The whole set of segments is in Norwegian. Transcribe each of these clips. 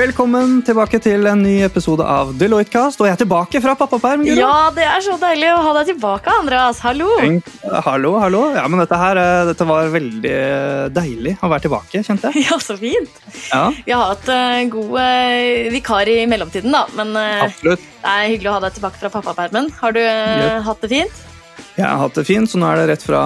Velkommen tilbake til en ny episode av Deloitte-cast. Og jeg er tilbake fra pappaperm. Ja, det er så deilig å ha deg tilbake, Andreas. Hallo. Tenk- Hallo, hallo. Ja, men dette her eh, dette var veldig eh, deilig å være tilbake, kjente jeg. Ja, så fint. Ja, Vi har hatt eh, god vikar i mellomtiden, da. Men absolutt. det er hyggelig å ha deg tilbake fra pappapermen. Har du eh, hatt det fint? Jeg har hatt det fint, så nå er det rett fra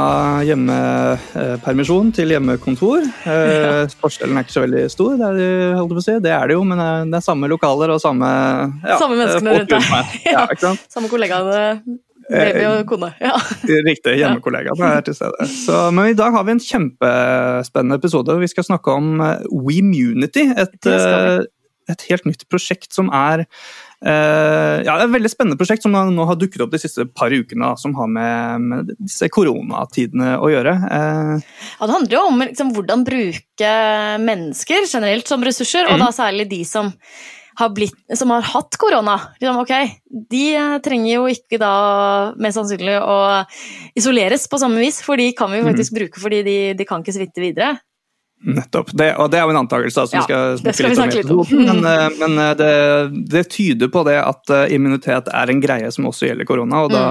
hjemmepermisjon til hjemmekontor. Ja. Forskjellen er ikke så veldig stor, det er, holdt på å si. det er det jo, men eh, det er samme lokaler og samme ja, Samme menneskene eh, rundt deg. Ja, sant? Samme kollegaene. Baby og kone. Ja. Riktig. Hjemmekollegaene er til stede. Så, men i dag har vi en kjempespennende episode. Vi skal snakke om eh, WeMunity. Et, eh, et helt nytt prosjekt som er eh, ja, et veldig spennende prosjekt som nå har dukket opp de siste par ukene, som har med, med disse koronatidene å gjøre. Eh, Ja, det handler jo om liksom, hvordan bruke mennesker generelt som ressurser, og da særlig de som har, blitt, som har hatt korona. Liksom, ok, De eh, trenger jo ikke da mest sannsynlig å isoleres på samme vis, for de kan vi jo faktisk bruke fordi de, de kan ikke smitte videre. Nettopp. Det, og det er jo en antakelse da, som Ja, skal det skal vi snakke litt om. Men, eh, men eh, det, det tyder på det at eh, immunitet er en greie som også gjelder korona. Og da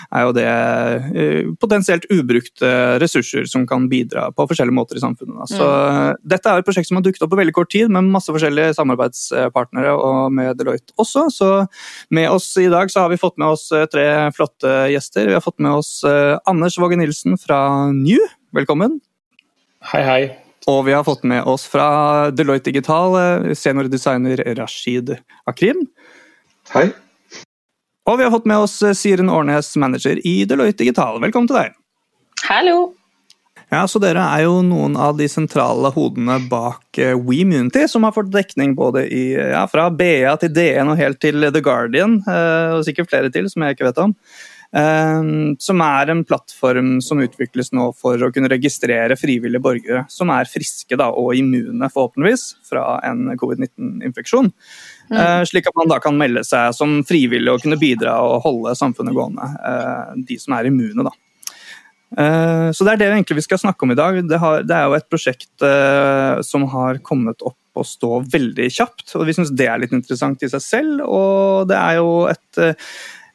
Mm. er jo det potensielt ubrukte ressurser som kan bidra på forskjellige måter i samfunnet. Da. Så Mm. dette er et prosjekt som har dukket opp på veldig kort tid, med masse forskjellige samarbeidspartnere og med Deloitte også. Så med oss i dag så har vi fått med oss tre flotte gjester. Vi har fått med oss Anders Våge Nilsen fra New. Velkommen. Hei, hei. Og vi har fått med oss fra Deloitte Digital eh, seniordesigner Rashid Akrim. Hei. Og vi har fått med oss eh, Siren Årnes, manager i Deloitte Digital. Velkommen til deg. Hallo! Ja, så Dere er jo noen av de sentrale hodene bak eh, WeMunity, som har fått dekning både i, ja, fra BA til DN og helt til The Guardian, og sikkert flere til som jeg ikke vet om. Eh, Som er en plattform som utvikles nå for å kunne registrere frivillige borgere som er friske da, og immune, forhåpentligvis, fra en covid-19-infeksjon. Mm. Slik at man da kan melde seg som frivillig og kunne bidra og holde samfunnet gående. eh, De som er immune, da. Eh, Så det er det egentlig vi skal snakke om i dag. Det, er jo et prosjekt eh, som har kommet opp og stå veldig kjapt, og vi syns det er litt interessant i seg selv. Og det er jo et eh,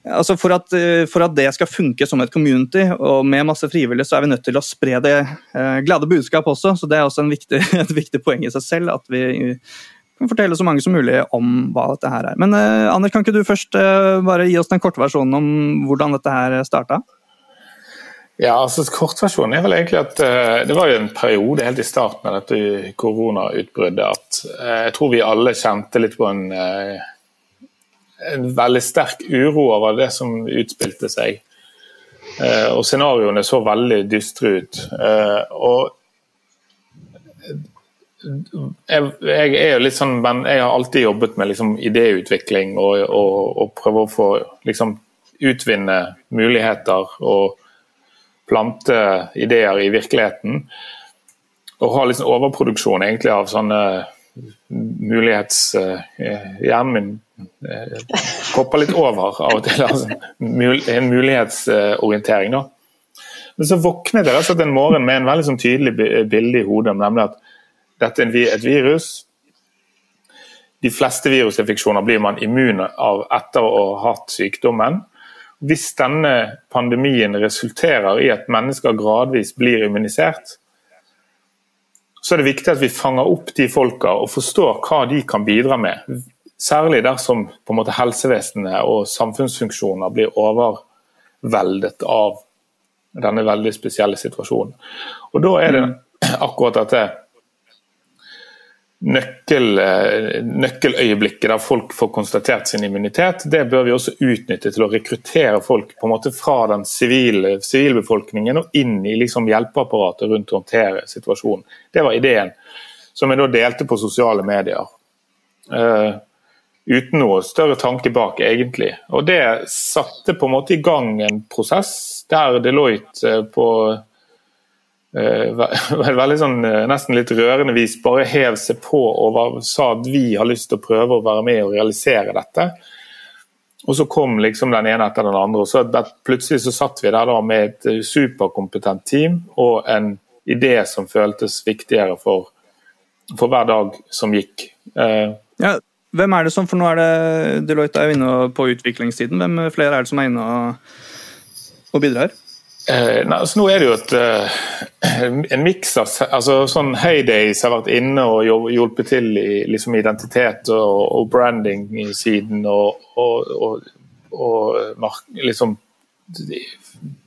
Altså for at, eh, for at det skal funke som et community, og med masse frivillige, så er vi nødt til å spre det eh, glade budskap også. Så det er også viktig, et viktig poeng i seg selv at vi kan fortelle så mange som mulig om hva dette her er. Men eh, Anders, kan ikke du først eh, bare gi oss den korte versjonen om hvordan dette her starta? Ja, altså Kortversjonen er vel egentlig at uh, det var jo en periode helt i starten av dette koronautbruddet at uh, jeg tror vi alle kjente litt på en, eh, en veldig sterk uro over det som utspilte seg. Eh, og scenarioene så veldig dystre ut. Eh, og jeg, jeg er jo litt sånn, men jeg har alltid jobbet med liksom, idéutvikling og, og, og prøve å få liksom, utvinne muligheter og plante ideer i virkeligheten. Og ha liksom overproduksjon egentlig av sånne mulighets... eh, Hjernen min kopper litt over av og til. Altså, en mulighetsorientering. da. Men så våknet jeg altså, og slett en morgen med en veldig sånn tydelig bi- bilde i hodet, nemlig at dette er et virus. De fleste virusinfeksjoner blir man immun av etter å ha hatt sykdommen. Hvis denne pandemien resulterer i at mennesker gradvis blir immunisert, så er det viktig at vi fanger opp de folka og forstår hva de kan bidra med. Særlig dersom måte helsevesenet og samfunnsfunksjoner blir overveldet av denne veldig spesielle situasjonen. Og Da er det akkurat dette nøkkel, eh, nøkkeløyeblikket der folk får konstatert sin immunitet, det bør vi også utnytte til å rekruttere folk på en måte fra den sivile, sivilbefolkningen og inn i liksom hjelpeapparatet rundt å håndtere situasjonen. Det var ideen, som jeg da delte på sosiale medier. Uh, uten noe større tanke bak, egentlig. Og det satte på en måte i gang en prosess der Deloitte eh, på veldig sånn, eh, nesten litt rørende vis bare hev seg på og sa at vi har lyst til å prøve å være med og realisere dette. Og så kom liksom den ene etter den andre. og så Plutselig så satt vi der da med et eh, superkompetent team og en idé som føltes viktigere for, for hver dag som gikk. Eh, Ja, hvem er det som, for nå er det Deloitte er jo inne på utviklingstiden. Hvem flere er det som er inne og, og bidrar? Eh, nei, altså nå er det jo et, uh, en miks av altså, sånn Heydays har vært inne og hjulpet til i liksom, identitet og, og branding i siden og, og, og liksom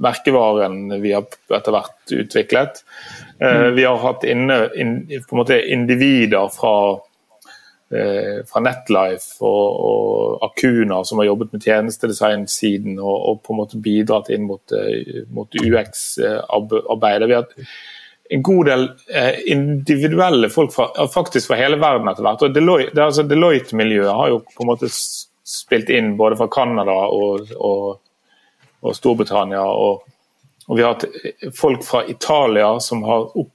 merkevaren vi har etter hvert utviklet. Mm. vi har hatt inne in, på en måte individer fra Eh, fra Netlife og, og, Akuna, som har jobbet med tjenestedesign-siden og, og, på en måte bidratt inn mot, eh, mot UX-arbeidet. Vi har en god del eh, individuelle folk fra, faktisk fra hele verden etter hvert. og Deloitte, altså Deloitte-miljøet har jo på en måte spilt inn både fra Canada og, og Storbritannia. og vi har hatt folk fra Italia som har opp,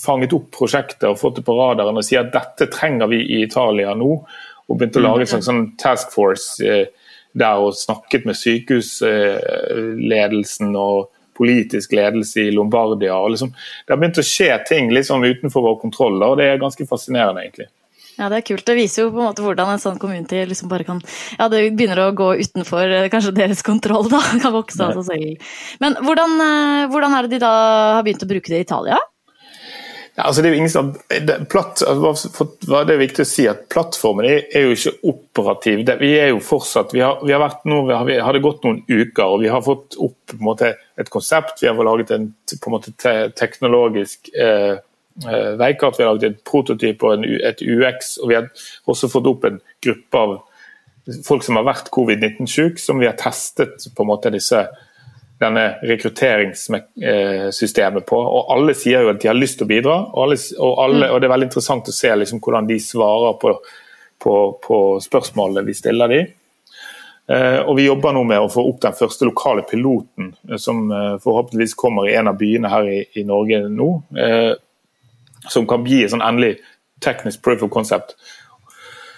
fanget opp prosjektet og fått det på radaren og sier at dette trenger vi i Italia nå. Og begynte å lage en sånn, task force eh, der og snakket med sykehusledelsen og politisk ledelse i Lombardia. og liksom, Det har begynt å skje ting liksom utenfor vår kontroll, og det er ganske fascinerende, egentlig. Ja, Det er kult. Det viser jo på en måte hvordan en sånn community liksom bare kan Ja, det begynner å gå utenfor eh, kanskje deres kontroll, da. Kan vokse av seg selv. Men hvordan, eh, hvordan er det de da har begynt å bruke det i Italia? Ja, altså det er jo ingen som, det, platt, altså, det er viktig å si at Plattformen er, jo ikke operativ. Vi er jo fortsatt, vi har, vi har vært nå, vi har, det gått noen uker og vi har fått opp måte, et konsept. Vi har laget en på en måte, te, teknologisk eh, eh, veikart, vi har laget en prototyp og en, et UX. og Vi har også fått opp en gruppe av folk som har vært covid-19-syke, som vi har testet på en måte disse denne rekrutteringssystemet på. og Alle sier jo at de har lyst til å bidra, og, alle, og, alle, mm. og det er veldig interessant å se liksom hvordan de svarer på, på, på spørsmålene vi stiller dem. Eh, og Vi jobber nå med å få opp den første lokale piloten, eh, som eh, forhåpentligvis kommer i en av byene her i, i Norge nå. Som kan gi et sånn endelig teknisk proof of concept.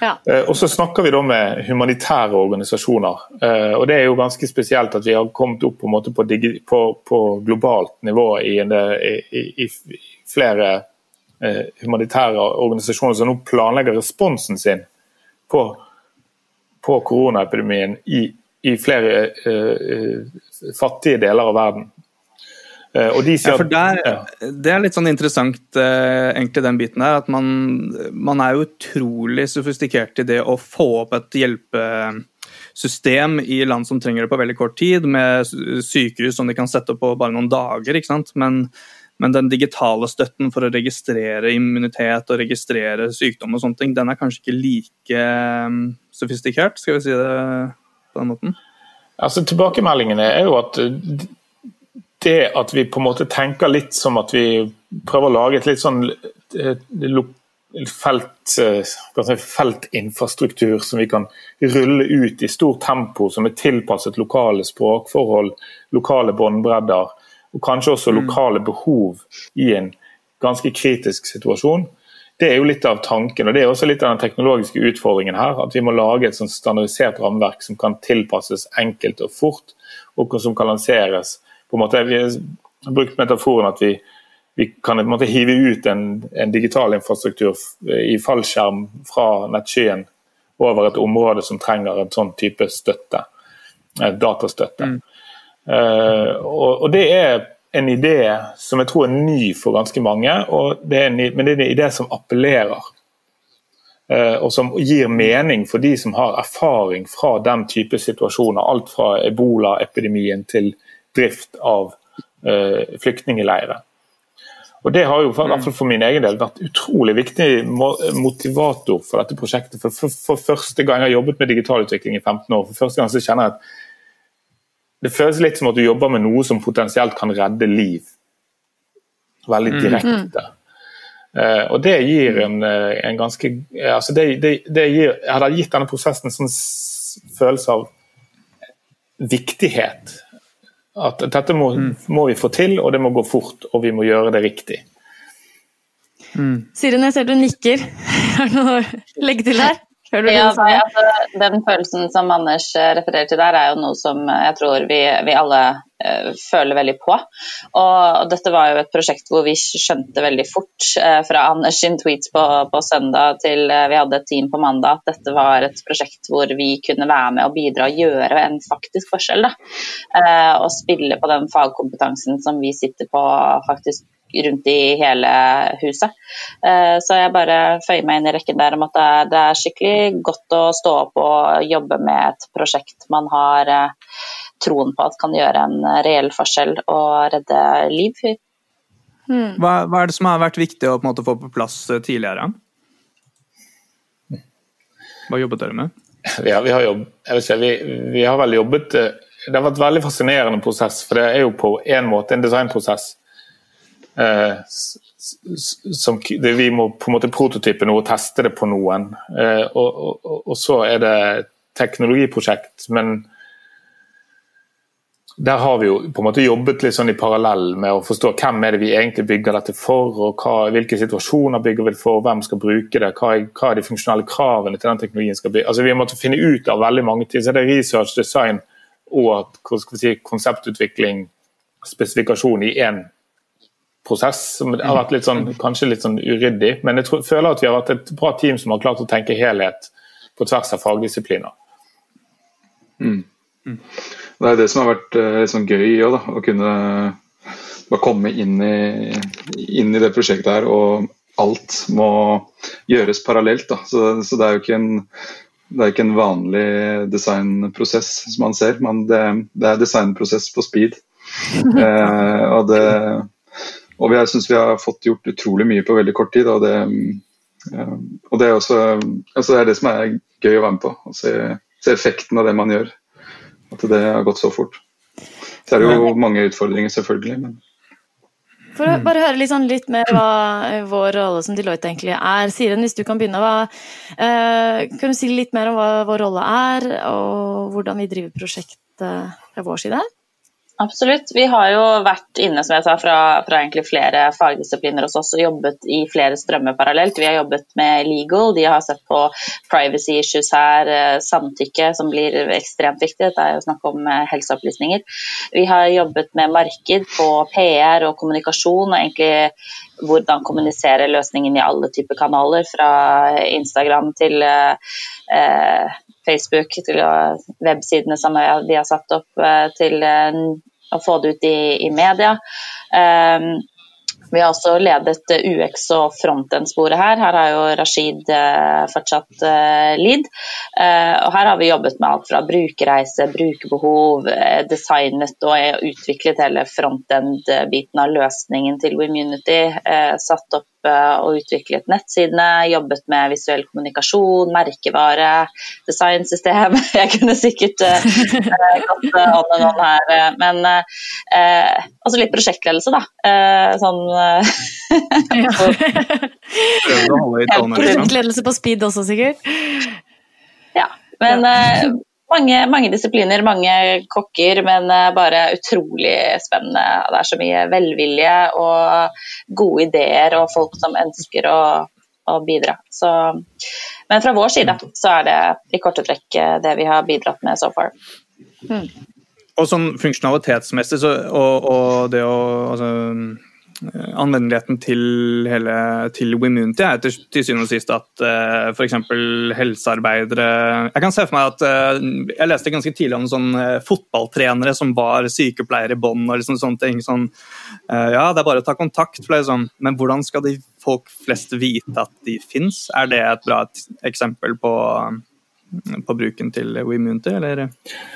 Ja. Eh, og så snakker vi da med humanitære organisasjoner. Eh, og Det er jo ganske spesielt at vi har kommet opp på, på, på, på globalt nivå i, en, i, i flere eh, humanitære organisasjoner som nå planlegger responsen sin på, koronaepidemien i, i flere uh, fattige deler av verden. Eh, og de sier ja, for der, Det er litt sånn interessant, eh, egentlig den biten der, at man, man er utrolig sofistikert i det å få opp et hjelpesystem i land som trenger det på veldig kort tid, med sykehus som de kan sette opp på bare noen dager. ikke sant? Men, men den digitale støtten for å registrere immunitet og registrere sykdom og sånne ting, den er kanskje ikke like um, sofistikert, skal vi si det på den måten? Altså Tilbakemeldingene er jo at det at vi på en måte tenker litt som at vi prøver å lage et litt sånn felt, eh, feltinfrastruktur som vi kan rulle ut i stort tempo, som er tilpasset lokale språkforhold, lokale båndbredder og kanskje også mm. lokale behov i en ganske kritisk situasjon. Det er jo litt av tanken, og det er også litt av den teknologiske utfordringen her. At vi må lage et sånn standardisert rammeverk som kan tilpasses enkelt og fort, og som kan lanseres på en måte, Vi har brukt metaforen at vi, vi kan en måte hive ut en, en, digital infrastruktur i fallskjerm fra nettskyen over et område som trenger en sånn type støtte, datastøtte. Mm. Uh, og, og, Det er en idé som jeg tror er ny for ganske mange, det en, men det er en idé som appellerer. Uh, og som gir mening for de som har erfaring fra den type situasjoner. Alt fra ebola-epidemien til drift av eh, flyktningleirer. Og Det har jo for, mm. for min egen del vært utrolig viktig motivator for dette prosjektet. For, for, for første gang jeg har jobbet med digitalutvikling i 15 år, for første gang så kjenner jeg at det føles litt som at du jobber med noe som potensielt kan redde liv. Veldig mm. direkte. Mm. Uh, og det gir en, eh, en ganske altså det, det, det gir, hadde gitt denne prosessen en sånn følelse av viktighet at dette må, mm. må, vi få til, og det må gå fort, og vi må gjøre det riktig. Mm. Siren, jeg ser du nikker. Har du noe å legge til her? Ja, altså, den følelsen som Anders eh, refererer til der, er jo noe som jeg tror vi, vi alle uh, føler veldig på. Og, og, dette var jo et prosjekt hvor vi skjønte veldig fort uh, fra Anders sin tweet på, på søndag til uh, vi hadde et team på mandag, at dette var et prosjekt hvor vi kunne være med og bidra og gjøre en faktisk forskjell. Da. og spille på den fagkompetansen som vi sitter på faktisk rundt i hele huset. Eh, så jeg bare føyer meg inn i rekken der om at det er skikkelig godt å stå opp og jobbe med et prosjekt man har eh, troen på at kan gjøre en reell forskjell og redde liv. Hmm. Hva, hva, er det som har vært viktig å på få på plass eh, tidligere? Hva jobbet dere med? Ja, vi, har jobb, si, vi, vi har vel jobbet Det har vært en veldig fascinerende prosess, for det er jo på en måte en designprosess Eh, som Vi må på en måte prototype noe og teste det på noen. Eh, og, og, og, så er det teknologiprosjekt, men der har vi jo på en måte jobbet litt sånn i parallell med å forstå hvem er det vi egentlig bygger dette for, og hva, hvilke situasjoner bygger vi det for, hvem skal bruke det, hva er, hva er de funksjonelle kravene til den teknologien skal bli. Altså Vi har måttet finne ut av veldig mange ting. Så det er research, design og si, konseptutvikling, spesifikasjon i én prosess som har vært litt sånn, kanskje litt sånn uryddig. Men jeg tror, føler at vi har vært et bra team som har klart å tenke helhet på tvers av fagdisipliner. Mm. Mm. Det er det som har vært litt sånn gøy ja, da, å kunne bare komme inn i, inn i, det prosjektet her, og alt må gjøres parallelt. Da. Så, så det er jo ikke en, det er ikke en vanlig designprosess som man ser, men det, det er designprosess på speed. eh, og det, og jeg syns vi har fått gjort utrolig mye på veldig kort tid. Og det, eh, og det er også altså det er det som er gøy å være med på. Å se, se, effekten av det man gjør. At det har gått så fort. Så er det jo mange utfordringer, selvfølgelig. men for å bare høre litt, sånn, litt mer hva vår rolle som Deloitte egentlig er. Siren, hvis du kan begynne. Hva, eh, kan du si litt mer om hva vår rolle er, og hvordan vi driver prosjektet fra vår side? Absolutt. Vi har jo vært inne som jeg sa, fra, fra flere fagdisipliner hos oss og jobbet i flere strømmer parallelt. Vi har jobbet med legal, de har sett på privacy issues her, eh, samtykke som blir ekstremt viktig. Dette er jo snakk om eh, helseopplysninger. Vi har jobbet med marked på PR og kommunikasjon, og egentlig hvordan kommunisere løsningen i alle typer kanaler, fra Instagram til eh, Facebook, til websidene som vi har satt opp, til å få det ut i, i media. Um, vi har også ledet UX og frontend-sporet her. Her har jo Rashid uh, fortsatt lidd. lead. Uh, og her har vi jobbet med alt fra brukerreise, brukerbehov, designet og utviklet hele frontend-biten av løsningen til Wemunity. satt opp og utviklet nettsidene, jobbet med visuell kommunikasjon, merkevare, designsystem. Jeg kunne sikkert uh, gått uh, on and on her, uh, men uh, også litt prosjektledelse, da. sånn Prosjektledelse på speed også, sikkert? Ja. Men mange, mange, disipliner, mange kokker, men eh, bare utrolig spennende. Det er så mye velvilje og gode ideer og folk som ønsker å, å bidra. Så, men fra vår side så er det i korte trekk eh, det vi har bidratt med so far. Mm. Og sånn funksjonalitetsmessig så, og, og, det å altså, anvendeligheten til, hele, til Wimmunity er til, til syvende og sist at uh, eh, f.eks. helsearbeidere Jeg kan se for meg at uh, jeg leste ganske tidlig om sånn, uh, fotballtrenere som var sykepleiere i bånn. og liksom sånne ting. Sånn, uh, ja, det er bare å ta kontakt, liksom. men hvordan skal de folk flest vite at de fins? Er det et bra eksempel på, på bruken til Wimmunity, eller?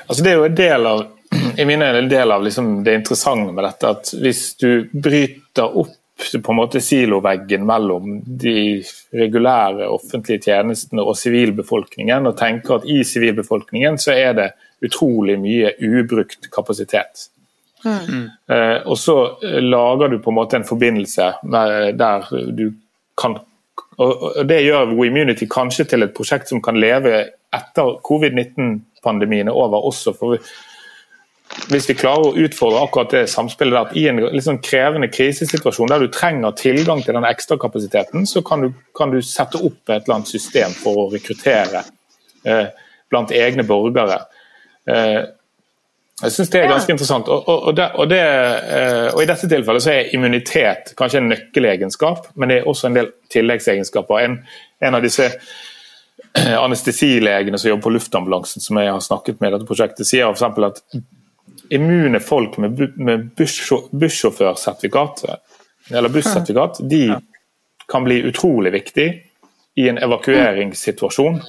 Altså, det er jo en del av i mine øyne del av liksom det interessante med dette at hvis du bryter opp på en måte siloveggen mellom de regulære offentlige tjenestene og sivilbefolkningen, og tenker at i sivilbefolkningen så er det utrolig mye ubrukt kapasitet. Mm. Eh, og så lager du på en måte en forbindelse der du kan og Det gjør WeMunity kanskje til et prosjekt som kan leve etter covid-19-pandemien er over også. for hvis vi klarer å utfordre akkurat det samspillet at i en litt sånn krevende krisesituasjon der du trenger tilgang til den ekstrakapasiteten, så kan du, kan du, sette opp et eller annet system for å rekruttere eh, blant egne borgere. Eh, jeg syns det er ganske ja. interessant. Og, og, og, det, det, eh, og, I dette tilfellet så er immunitet kanskje en nøkkelegenskap, men det er også en del tilleggsegenskaper. En, en av disse eh, anestesilegene som jobber på luftambulansen, som jeg har snakket med i dette prosjektet, sier f.eks. at immune folk med, med bussjåførsertifikat, eller bussertifikat, de kan bli utrolig viktig i en evakueringssituasjon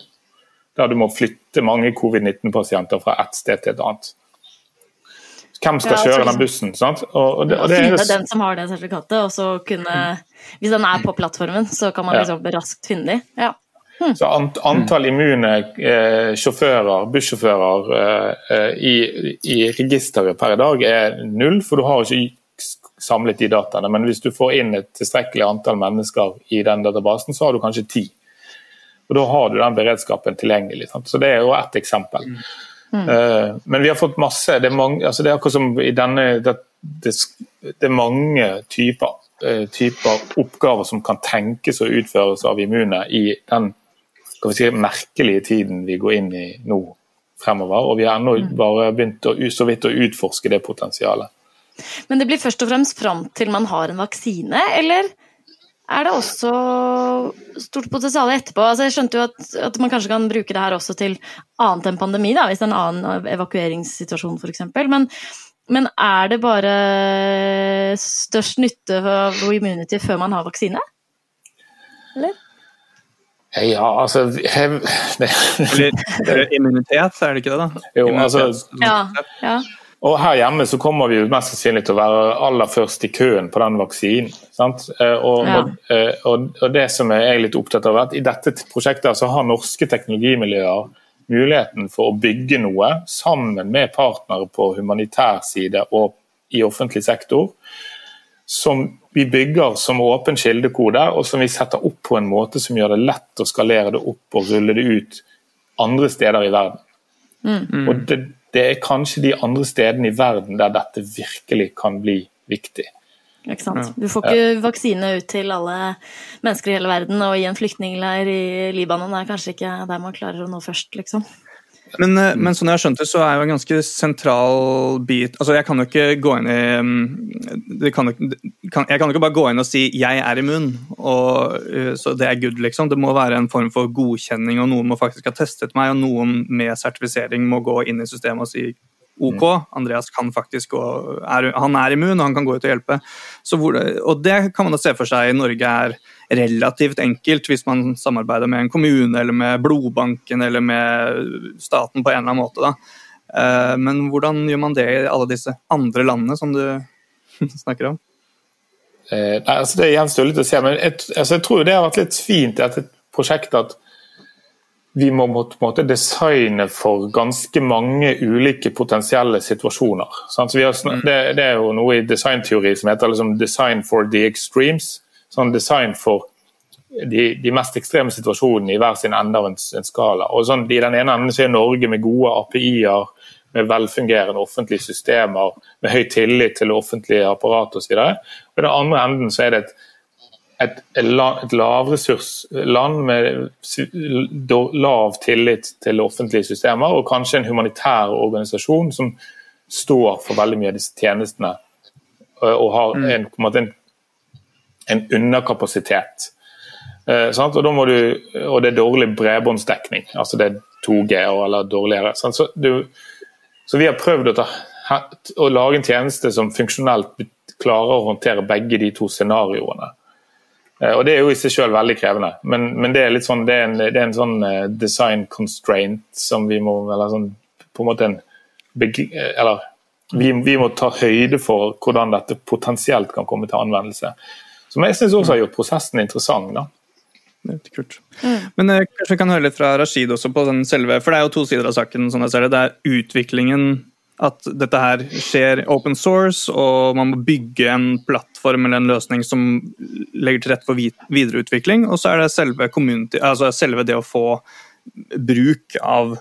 der du må flytte mange covid-19-pasienter fra ett sted til et annet. Hvem skal kjøre den bussen? sant? Og, det, og det finne den som har det sertifikatet, og så kunne Hvis den er på plattformen, så kan man liksom raskt finne dem. Ja. Så Antall immune eh, sjåfører, bussjåfører eh, i, i, registeret per i dag er null, for du har ikke samlet de dataene. Men hvis du får inn et tilstrekkelig antall mennesker i den databasen, så har du kanskje ti. Og Da har du den beredskapen tilgjengelig. Sant? Så Det er jo ett eksempel. Mm. Uh, men vi har fått masse Det er, mange, altså det er akkurat som i denne det, det, det er mange typer, uh, typer oppgaver som kan tenkes og utføres av immune i den skal vi si, merkelige tiden vi går inn i nå fremover. Og vi har ennå mm. bare begynt å, så vidt å utforske det potensialet. Men det blir først og fremst fram til man har en vaksine, eller er det også stort potensial etterpå? Altså jeg skjønte jo at, at, man kanskje kan bruke det her også til annet enn pandemi, da, hvis det er en annen evakueringssituasjon f.eks. Men, men er det bare størst nytte av immunity før man har vaksine? Eller? Ja, altså hev, Eller immunitet, er det ikke det, da? Jo, altså, ja, ja. Og her hjemme så kommer vi jo mest sannsynlig til å være aller først i køen på den vaksinen. sant? og, ja. Eh, og, og, det som jeg er litt opptatt av, er at i dette prosjektet så har norske teknologimiljøer muligheten for å bygge noe sammen med partnere på humanitær side og i offentlig sektor, som vi bygger som åpen kildekode, og som vi setter opp på en måte som gjør det lett å skalere det opp og rulle det ut andre steder i verden. Mm. Og det, det, er kanskje de andre stedene i verden der dette virkelig kan bli viktig. Ikke sant? Du får ikke vaksine ut til alle mennesker i hele verden, og i en flyktningleir i Libanon er kanskje ikke der man klarer å nå først, liksom. Men, eh, men sånn jeg har skjønt det, så er jo en ganske sentral bit altså Jeg kan jo ikke gå inn i mm, kan, kan, Jeg kan jo ikke bare gå inn og si 'jeg er immun', og, eh, så det er good, liksom. Det må være en form for godkjenning, og noen må faktisk ha testet meg, og noen med sertifisering må gå inn i systemet og si OK. Andreas kan faktisk gå er, Han er immun, og han kan gå ut og hjelpe. Hvor, og det kan man da se for seg i Norge er relativt enkelt hvis man samarbeider med en kommune eller med blodbanken eller med staten på en eller annen måte. Da. Eh, men hvordan gjør man det i alle disse andre landene som du snakker om? Eh, altså det gjenstår litt å se, men jeg, altså jeg tror det har vært litt fint i dette prosjektet at vi må på en måte designe for ganske mange ulike potensielle situasjoner. Mm. Det, det, er jo noe i designteori som heter liksom 'design for the extremes'. Sånn design for de, de, mest ekstreme situasjonene i hver sin ende av en, en skala. Og sånn, I den ene enden så er Norge med gode API-er, med velfungerende offentlige systemer, med høy tillit til det offentlige apparatet osv. I den andre enden så er det et et, et lavressursland med lav tillit til offentlige systemer, og kanskje en humanitær organisasjon som står for veldig mye av disse tjenestene, og har mm. en, en, en underkapasitet. Eh, og, du, og, det er dårlig bredbåndsdekning, altså det er 2G eller dårligere. Så, du, så, vi har prøvd å, ta, å lage en tjeneste som funksjonelt klarer å håndtere begge de to scenarioene. Eh, og Det er jo i seg selv veldig krevende, men, men det, er sånn, det, er en, det er en sånn eh, design constraint som vi må eller sånn, på en måte en, eh, eller vi, vi, må ta høyde for hvordan dette potensielt kan komme til anvendelse. Som jeg syns også har gjort prosessen interessant. da. Det er kult. Men eh, kanskje vi kan høre litt fra Rashid også på den selve For det er jo to sider av saken. sånn jeg ser Det Det er utviklingen at dette her skjer open source, og man må bygge en plattform eller en løsning som legger til rette for videreutvikling. Og så er det selve, altså selve det å få bruk av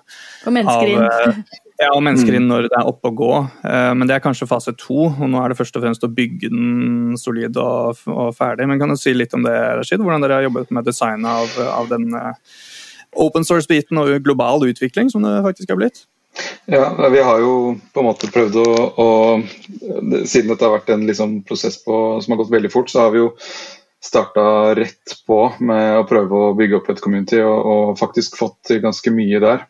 Og mennesker inn. Ja, og mennesker inn når det er oppe å gå. Men det er kanskje fase to. og Nå er det først og fremst å bygge den solid og, og ferdig. Men kan du si litt om det, Rashid? Hvordan dere har jobbet med designet av, av den open source-biten og global utvikling, som det faktisk har blitt? Ja, vi har jo på en måte prøvd å, å Siden dette har vært en liksom prosess på, som har gått veldig fort, så har vi jo starta rett på med å prøve å bygge opp et community, og, og faktisk fått ganske mye der.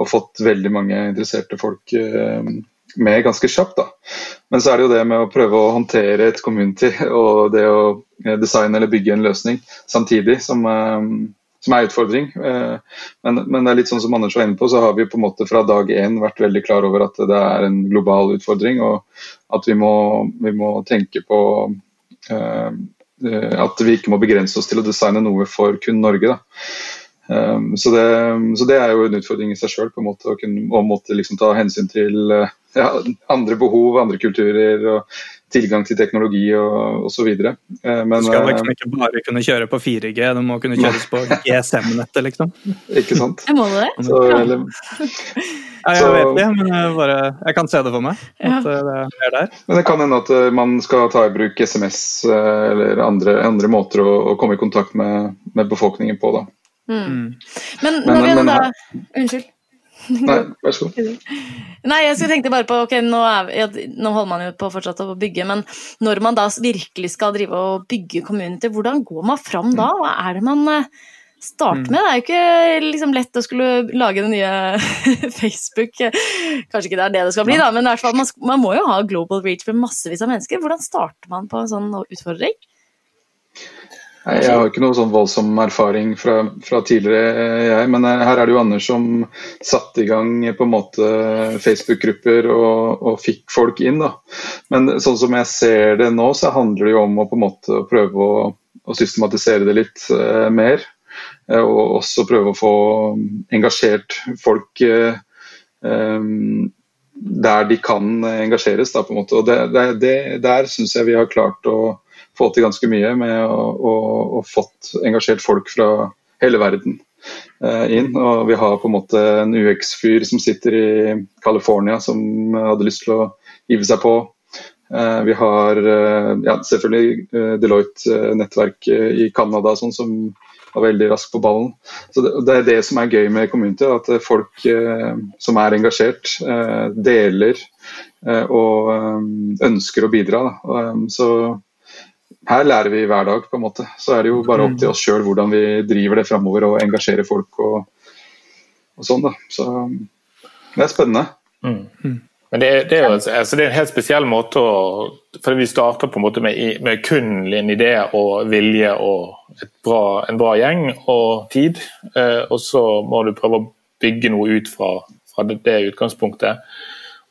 Og fått veldig mange interesserte folk eh, med ganske kjapt. da. Men så er det jo det med å prøve å håndtere et community og det å eh, designe eller bygge en løsning samtidig som eh, som er utfordring. Eh, men, men, det er litt sånn som Anders var inne på, så har vi på en måte fra dag én vært veldig klar over at det er en global utfordring, og at vi må, vi må tenke på uh, at vi ikke må begrense oss til å designe noe for kun Norge. Um, så, det, så, det, er jo en utfordring i seg sjøl, å, å måtte liksom ta hensyn til uh, ja, andre behov, andre kulturer. og tilgang til teknologi og osv. Men du skal liksom ikke bare kunne kjøre på 4G, det må kunne kjøres på GSM-nettet, liksom. Ikke sant. Jeg må det. Så, eller, ja, jeg vet det, men jeg, bare, jeg, kan se det for meg. at ja. det er der. Men det kan hende at eh, man skal ta i bruk SMS eller andre, andre måter å, å, komme i kontakt med, med befolkningen på. da. Mm. Men, Men når men, vi da Unnskyld. Nei, vær så god. Nei, jeg tenkte bare på ok, nå, er, nå, holder man jo på fortsatt å bygge, men når man da virkelig skal drive og bygge community, hvordan går man fram da? Hva er det man eh, starter mm. med? Det er jo ikke liksom lett å skulle lage det nye Facebook. Kanskje ikke det er det det skal bli, da, men i hvert fall, man, man må jo ha global reach for massevis av mennesker. Hvordan starter man på en sånn utfordring? Jeg har ikke noe sånn voldsom erfaring fra, fra, tidligere, jeg. Men eh, her er det jo Anders som satte i gang på en måte Facebook-grupper og, og, fikk folk inn. da. Men sånn som jeg ser det nå, så handler det jo om å på en måte prøve å, å systematisere det litt eh, mer. Og også prøve å få engasjert folk eh, der de kan engasjeres. da på en måte. Og det, det, det, Der syns jeg vi har klart å få til ganske mye med å, å, å fått engasjert folk fra hele verden eh, inn. Og vi har på en måte en UX-fyr som sitter i California som hadde lyst til å hive seg på. Eh, vi har eh, ja, selvfølgelig eh, Deloitte-nettverk i Canada sånn, som var veldig rask på ballen. Så det, er det som er gøy med community, at folk som er engasjert, deler og ønsker å bidra. så her lærer vi hver dag, på en måte. Så er det jo bare opp til oss sjøl hvordan vi driver det framover og engasjerer folk og, og, sånn, da. Så det er spennende. Mm. mm. Men det er, det, er jo, altså det er, en helt spesiell måte å For vi starter på en måte med, med kun en idé og vilje og bra, en bra gjeng og tid. Eh, og så må du prøve å bygge noe ut fra, fra det, det, utgangspunktet.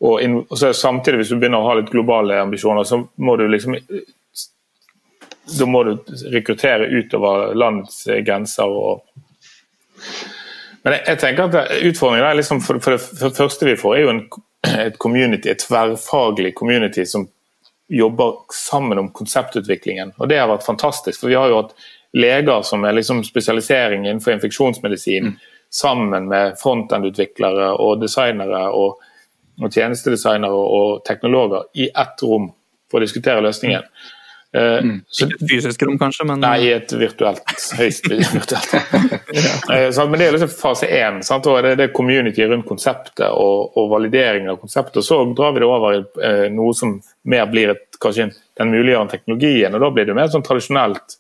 Og, in, og så samtidig, hvis du begynner å ha litt globale ambisjoner, så må du liksom da må du rekruttere utover landets grenser. Og... Men jeg, jeg, tenker at utfordringen er liksom for, for, det, for, det, første vi får, er jo en, et community, et tverrfaglig community som jobber sammen om konseptutviklingen. Og Det har vært fantastisk. for Vi har jo hatt leger som er liksom spesialisering innenfor infeksjonsmedisin, mm. sammen med frontend-utviklere og designere og, og tjenestedesignere og teknologer i ett rom for å diskutere løsningen. Mm. Eh, Så, Ikke fysisk rom, kanskje, men Nei, i et virtuelt. Høyst virtuelt. ja. Eh, men det er liksom fase én. Det er community rundt konseptet og, og, validering av konseptet. Så drar vi det over i eh, noe som mer blir et, kanskje den muliggjørende teknologien. og Da blir det mer sånn tradisjonelt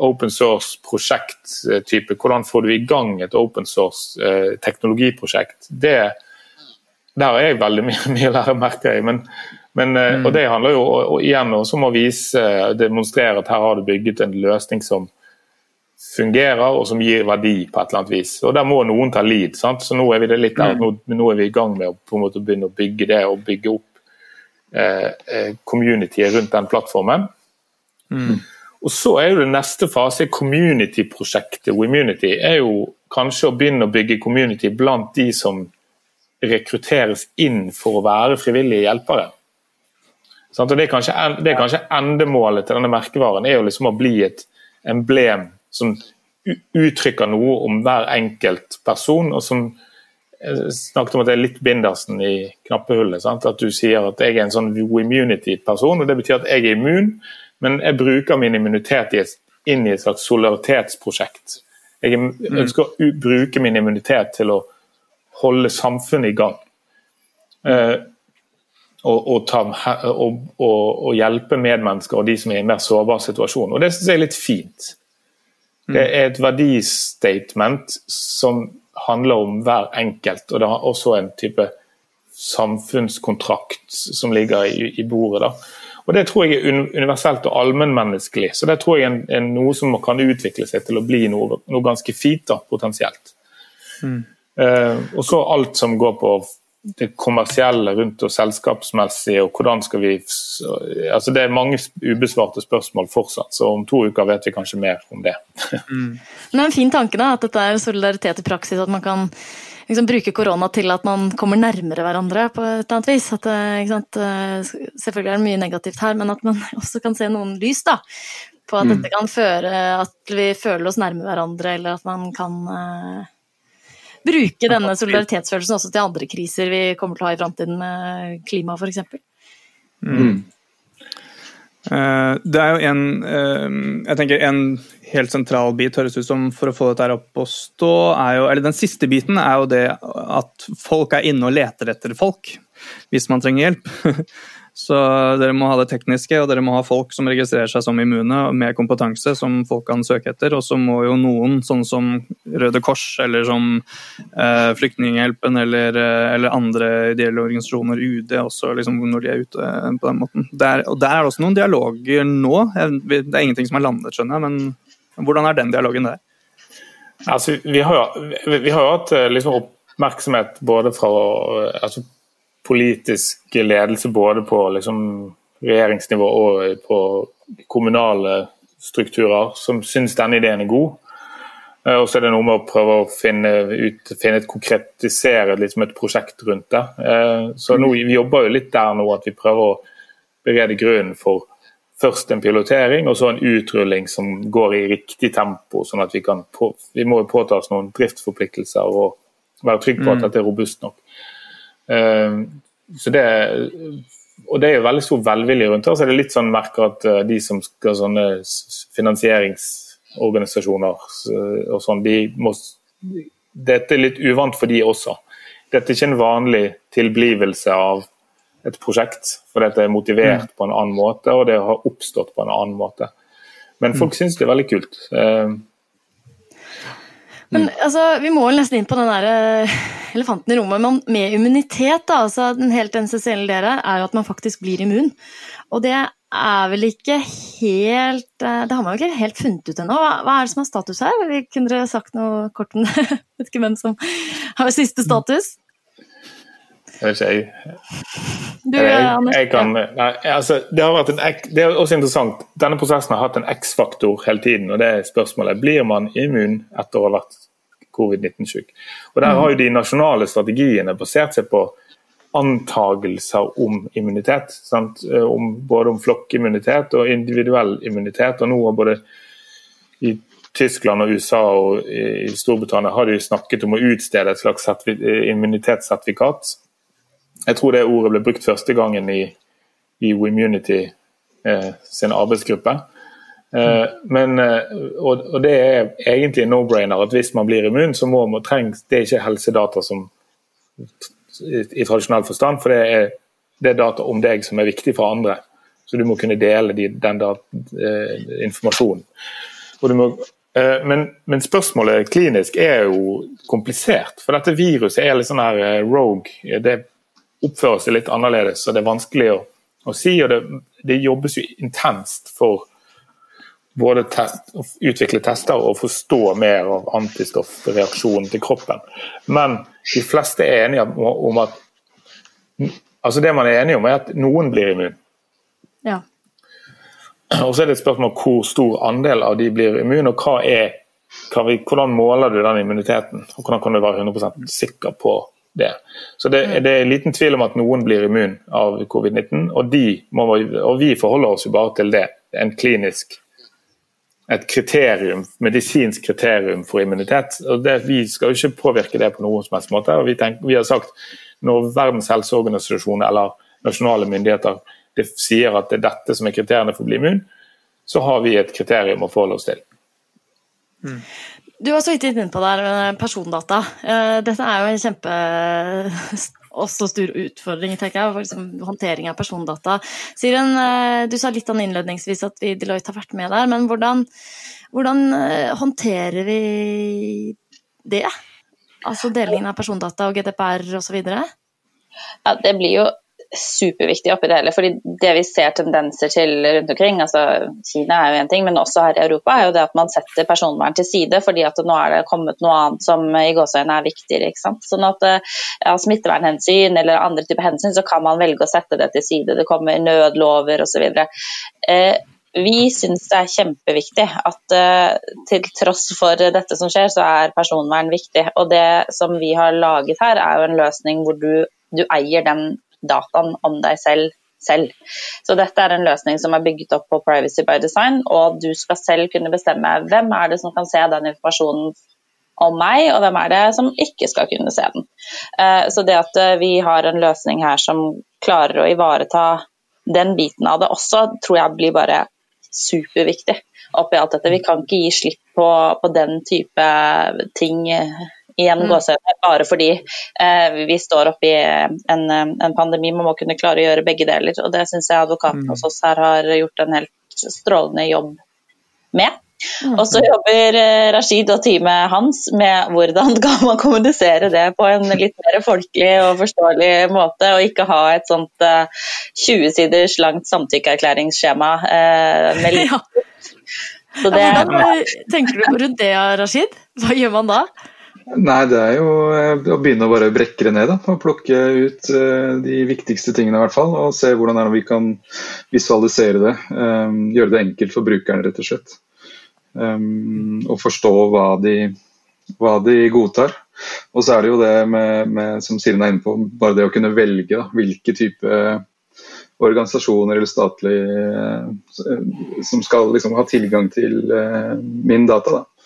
open source-prosjekt-type. Hvordan får du i gang et open source-teknologiprosjekt? Det Der har jeg veldig mye, mye å lære, merker jeg. men men, eh, mm. Og Det handler jo og, igjen også om å vise, demonstrere at her har du bygget en løsning som fungerer og som gir verdi på et eller annet vis. Og Der må noen ta lead. Sant? så Nå er vi det litt der, mm. nå, nå, er vi i gang med å på en måte begynne å bygge det og bygge opp eh, eh communityet rundt den plattformen. Mm. Og Så er jo det neste fase, community-prosjektet Womunity. er jo kanskje å begynne å bygge community blant de som rekrutteres inn for å være frivillige hjelpere. Og det er, kanskje, det er kanskje endemålet til denne merkevaren, er jo liksom å bli et emblem som uttrykker noe om hver enkelt person, og som snakket om at det er litt bindersen i knappehullet. Sant? At du sier at jeg er en sånn immunity-person, og det betyr at jeg er immun, men jeg bruker min immunitet inn i et slags solidaritetsprosjekt. Jeg mm. ønsker å bruke min immunitet til å holde samfunnet i gang. Eh, og, og, ta, og, og, hjelpe medmennesker og de som er i en mer sårbar situasjon. Og Det syns jeg er litt fint. Mm. Det er et verdistatement som handler om hver enkelt, og det har også en type samfunnskontrakt som ligger i, i bordet. da. Og Det tror jeg er universelt og allmennmenneskelig. Så det tror jeg er, er, noe som kan utvikle seg til å bli noe, noe ganske fint, da, potensielt. Mm. Uh, og så alt som går på det kommersielle rundt og selskapsmessige, og hvordan skal vi altså Det er mange ubesvarte spørsmål fortsatt, så om to uker vet vi kanskje mer om det. Mm. Men det er en fin tanke da, at dette er solidaritet i praksis, at man kan liksom, bruke korona til at man kommer nærmere hverandre på et eller annet vis. At, eh, eh, Selvfølgelig er det mye negativt her, men at man også kan se noen lys da, på at mm. dette kan føre at vi føler oss nærme hverandre, eller at man kan uh, bruke denne solidaritetsfølelsen også til andre kriser vi kommer til å ha i framtiden, klima f.eks. Mm. Uh, det er jo en uh, jeg tenker en helt sentral bit høres ut som for å få dette opp å stå, er jo, eller den siste biten er jo det at folk er inne og leter etter folk hvis man trenger hjelp. Så dere må ha det tekniske, og dere må ha folk som registrerer seg som immune, med kompetanse som folk kan søke etter. Og så må jo noen, sånn som Røde Kors eller som eh, Flyktninghjelpen eller, eh, eller, andre ideelle organisasjoner, UD også, liksom, når de er ute eh, på den måten. Der, og der er det også noen dialoger nå. Det er ingenting som er landet, skjønner jeg, men hvordan er den dialogen der? Altså, vi har jo hatt eh, liksom, oppmerksomhet både fra altså, politisk ledelse både på liksom, regjeringsnivå og på kommunale strukturer som syns denne ideen er god. Eh, og så er det noe med å prøve å finne, ut, finne et konkretisere liksom et prosjekt rundt det. Eh, så nå, vi jobber jo litt der nå at vi prøver å berede grunnen for først en pilotering og så en utrulling som går i riktig tempo. sånn at Vi kan på, vi må påta oss noen driftsforpliktelser og være trygge på at mm. dette er robust nok. Ehm, så det, og det er jo veldig stor velvilje rundt det. Så er det litt sånn merker at eh, de som skal sånne finansieringsorganisasjoner og sånn, de må Dette er litt uvant for de også. Dette er ikke en vanlig tilblivelse av et prosjekt, for dette er motivert mm. på en annen måte, og det har oppstått på en annen måte. Men folk mm. syns det er veldig kult. Men altså, vi må nesten inn på den der eh, elefanten i rommet men med immunitet. da, altså Den helt essensielle delen er jo at man faktisk blir immun. Og det er vel ikke helt eh, Det har man jo ikke helt funnet ut ennå. Hva, hva er det som er status her? Vi kunne dere sagt noe kort om det? Vet ikke hvem som har siste status? Jeg. Du, jeg, jeg kan, nei, altså, det, har vært en, det er også interessant. Denne prosessen har hatt en X-faktor hele tiden. og det er spørsmålet, Blir man immun etter å ha vært covid-19-syk? Og Der har jo de nasjonale strategiene basert seg på antagelser om immunitet. Om, både om flokkimmunitet og individuell immunitet. og nå har både i Tyskland og USA og i Storbritannia har de snakket om å utstede et slags immunitetssertifikat jeg tror det ordet ble brukt første gangen i, i Immunity eh, sin arbeidsgruppe. Eh, men, eh, og, og, det er egentlig en no-brainer at hvis man blir immun, så må man trengs Det er ikke helsedata som i, i tradisjonell forstand, for det er, det er, data om deg som er viktig for andre. Så du må kunne dele de, den da, eh, informasjonen. Må, eh, men, men, spørsmålet klinisk er jo komplisert. For dette viruset er litt sånn her eh, rogue. Det oppfører seg litt annerledes, så det er vanskelig å, å si. og det, det, jobbes jo intenst for både test, å utvikle tester og forstå mer av antistoffreaksjonen til kroppen. Men de fleste er enige om at altså Det man er enige om, er at noen blir immun. Ja. Og så er det et spørsmål hvor stor andel av de blir immun, og hva er, hva vi, hvordan måler du den immuniteten? og Hvordan kan du være 100 sikker på det. Så det, mm. det, er liten tvil om at noen blir immun av covid-19, og, og, vi forholder oss jo bare til det. En klinisk et kriterium, medisinsk kriterium for immunitet. og det, Vi skal jo ikke påvirke det på noen som helst måte. og Vi, tenker, vi har sagt når Verdens helseorganisasjon eller nasjonale myndigheter sier at det er dette som er kriteriene for å bli immun, så har vi et kriterium å forholde oss til. Mm. Du var så vidt inne på det med persondata. Eh, dette er jo en kjempe også stor utfordring, tenker jeg, for liksom, håndtering av persondata. Siren, eh, du sa litt an innledningsvis at vi i Deloitte har vært med der, men hvordan, hvordan eh, håndterer vi det? Altså delingen av persondata og GDPR osv.? Ja, det blir jo superviktig oppi det hele. fordi Det vi ser tendenser til rundt omkring, altså Kina er jo en ting, men også her i Europa, er jo det at man setter personvern til side fordi at nå er det kommet noe annet som i gåseøynene er viktigere. ikke sant? Sånn at eh, ja, smittevernhensyn eller andre typer hensyn så kan man velge å sette det til side. Det kommer nødlover osv. Eh, vi syns det er kjempeviktig at uh, til tross for dette som skjer, så er personvern viktig. Og det som vi har laget her, er jo en løsning hvor du, du eier den dataen om deg selv selv. Så dette er en løsning som er bygget opp på Privacy by Design, og du skal selv kunne bestemme hvem er det som kan se den informasjonen om meg, og hvem er det som ikke skal kunne se den. Eh, så det at eh, vi har en løsning her som klarer å ivareta den biten av det også, tror jeg blir bare superviktig oppi alt dette. Vi kan ikke gi slipp på, på den type ting igjen mm. gåsehudene, bare fordi eh, vi står oppi en, en, pandemi. Man må kunne klare å gjøre begge deler, og det syns jeg advokaten mm. hos oss her har gjort en helt strålende jobb med. Mm. Og så jobber eh, Rashid og teamet hans med hvordan kan man kommunisere det på en litt mer folkelig og forståelig måte, og ikke ha et sånt uh, eh, 20 siders langt samtykkeerklæringsskjema uh, med litt ja. det, ja, hvordan tenker du rundt det, Rashid? Hva gjør man da? Nei, det er jo eh, å begynne å bare brekke det ned. Da, og Plukke ut uh, de viktigste tingene, i hvert fall. Og se hvordan vi kan visualisere det. Um, gjøre det enkelt for brukeren, rett og slett. Um, og forstå hva de, hva de, godtar. Og så er det jo det med, med, som Siren er inne på, bare det å kunne velge da, hvilke type organisasjoner eller statlige uh, som skal liksom, ha tilgang til min data. da.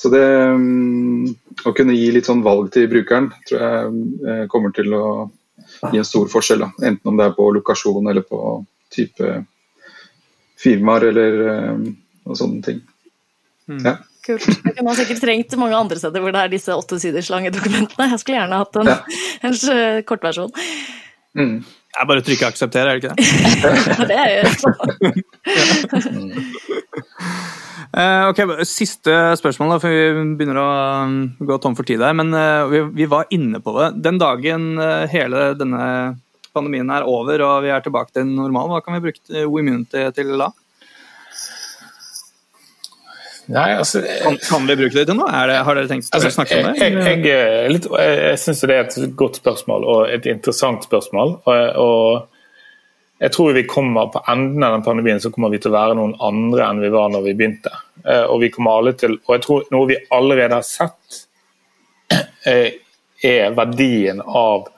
Så det um, å kunne gi litt sånn valg til brukeren tror jeg uh, kommer til å gi en stor forskjell. Da. Enten om det er på lokasjon eller på type firmaer eller uh, sånne ting. Mm. Ja. Kult. Jeg kunne sikkert trengt mange andre steder hvor det er disse åtte siders lange dokumentene. Jeg skulle gjerne hatt en, ja. en kortversjon. Mm. Jeg bare trykker 'aksepter', er det ikke det? det er jo Uh, ok, Siste spørsmål, da, for vi begynner å um, gå tom for tid her. Men uh, vi, vi, var inne på det. Den dagen uh, hele denne pandemien er over og vi er tilbake til normal, hva kan vi bruke WeMunity til da? Nei, altså, kan, kan, vi bruke det til noe? Det, har dere tenkt altså, å snakke om det? Jeg, jeg, jeg, jeg syns det er et godt spørsmål og et interessant spørsmål. og, og jeg tror vi kommer på enden av den pandemien så kommer vi til å være noen andre enn vi var når vi begynte. Eh, og vi kommer alle til, og jeg tror noe vi allerede har sett, eh, er verdien av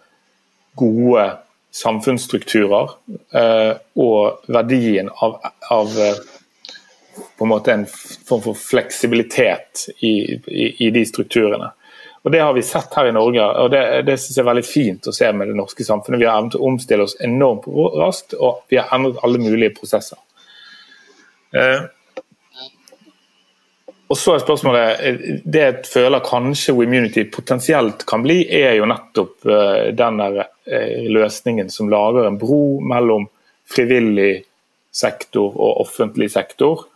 gode samfunnsstrukturer. Eh, og verdien av, av på en måte en form for fleksibilitet i, i, i de strukturene. Og Det har vi sett her i Norge, og det, det synes jeg er veldig fint å se med det norske samfunnet. Vi har evnet å omstille oss enormt raskt, og vi har endret alle mulige prosesser. Eh, og så er spørsmålet, Det jeg føler kanskje WeMunity potensielt kan bli, er jo nettopp eh, den der eh, løsningen som lager en bro mellom frivillig sektor og offentlig sektor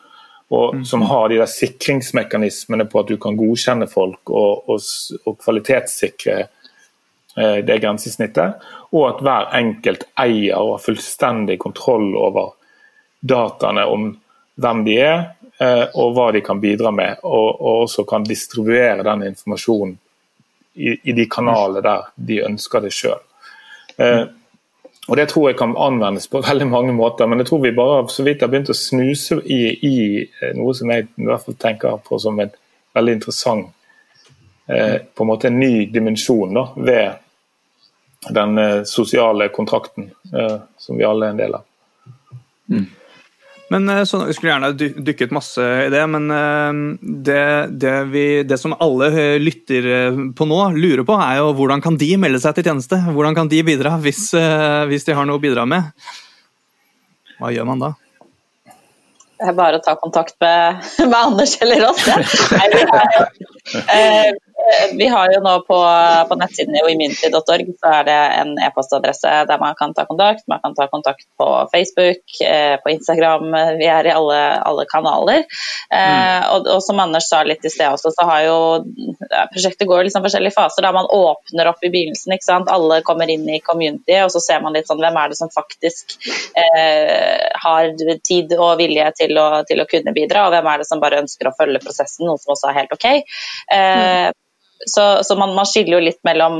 og mm. som har de der sikringsmekanismene på at du kan godkjenne folk og, og, og kvalitetssikre eh, det grensesnittet, og at hver enkelt eier og har fullstendig kontroll over dataene om hvem de er, eh, og hva de kan bidra med, og, og også kan distribuere den informasjonen i, i de kanalene der de ønsker det sjøl. Eh, og Det tror jeg kan anvendes på veldig mange måter, men jeg tror vi bare så vidt har begynt å snuse i, i eh, noe som jeg i hvert fall tenker på som en veldig interessant eh, på en måte en ny dimensjon da, ved den eh, sosiale kontrakten eh, som vi alle er en del av. Mm. Men eh, så, Jeg skulle gjerne dykket masse i det, men eh, det, det, vi, det som alle eh, lytter på nå, lurer på, er jo hvordan kan de melde seg til tjeneste? Hvordan kan de bidra hvis, hvis de har noe å bidra med? Hva gjør man da? Det er bare å ta kontakt med, med Anders eller oss. Ja. Nei, vi, vi har jo nå på, på nettsiden i immunity.org så er det en e-postadresse der man kan ta kontakt. Man kan ta kontakt på Facebook, eh, på Instagram. Vi er i alle, alle kanaler. Mm. og, og som Anders sa litt i sted også, så har jo prosjektet går liksom forskjellige faser. Da man åpner opp i begynnelsen, ikke sant. Alle kommer inn i community, og så ser man litt sånn hvem er det som faktisk eh, har tid og vilje til å, til å kunne bidra, og hvem er det som bare ønsker å følge prosessen, noe som også er helt ok. Eh, så, så man, man, skiller jo litt mellom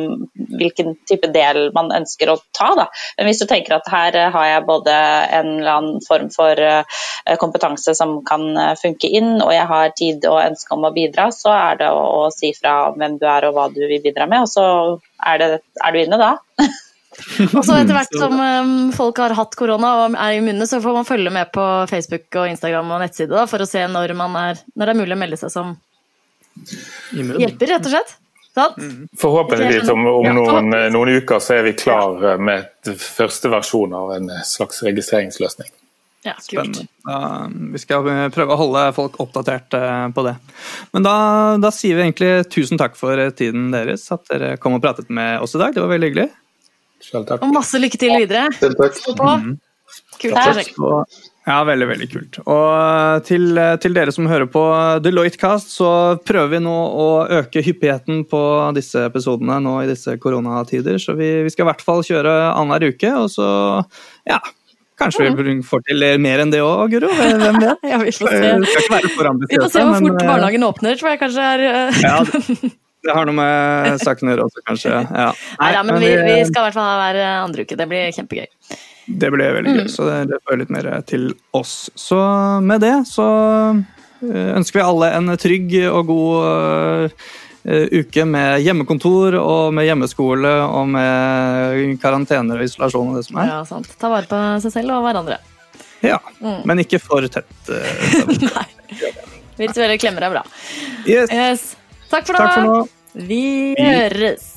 hvilken type del man ønsker å ta. Da. Men hvis du tenker at her har jeg både en eller annen form for uh, kompetanse som kan uh, funke inn, og jeg har tid og ønske om å bidra, så er det å, å, si fra hvem du er og hva du vil bidra med, og så er, det, er du inne da. og så etter hvert som folk har hatt korona og er immune, så får man følge med på Facebook og Instagram og nettside da, for å se når, er, når det er mulig å melde seg som hjelper, rett og slett. Sant? Forhåpentligvis om, om noen, noen, uker så er vi klar med første versjon av en slags registreringsløsning. Ja. Da, vi skal prøve å holde folk oppdatert på det. Men da, da, sier vi egentlig tusen takk for tiden deres, at dere kom og pratet med oss i dag. Det var veldig hyggelig. Selv takk. Og masse lykke til videre. Selv takk. Stå på. Kult prosjekt. Ja, veldig, veldig kult. Og til, til, dere som hører på Deloitte Cast, så prøver vi nå å øke hyppigheten på disse episodene nå i disse koronatider. Så vi, vi skal i hvert fall kjøre annenhver uke, og så ja. Kanskje vi får til mer enn det òg, Guro? Hvem vet? ja, vi får se. Vi får se hvor fort barnehagen åpner, tror jeg kanskje er ja, det har noe med saken å gjøre også, kanskje. Ja. Nei, ja, men vi, vi skal i hvert fall ha hver andre uke. Det blir kjempegøy. Det ble veldig gøy, så det fører litt mer til oss. Så med det så ønsker vi alle en trygg og god uke med hjemmekontor og med hjemmeskole og med karantener og isolasjon og det som er. Ja, sant. Ta vare på seg selv og hverandre. Ja, mm. men ikke for tett. Nei. Virtuelle klemmer er bra. Yes. Yes. Takk for nå. Takk for nå. Vi høres.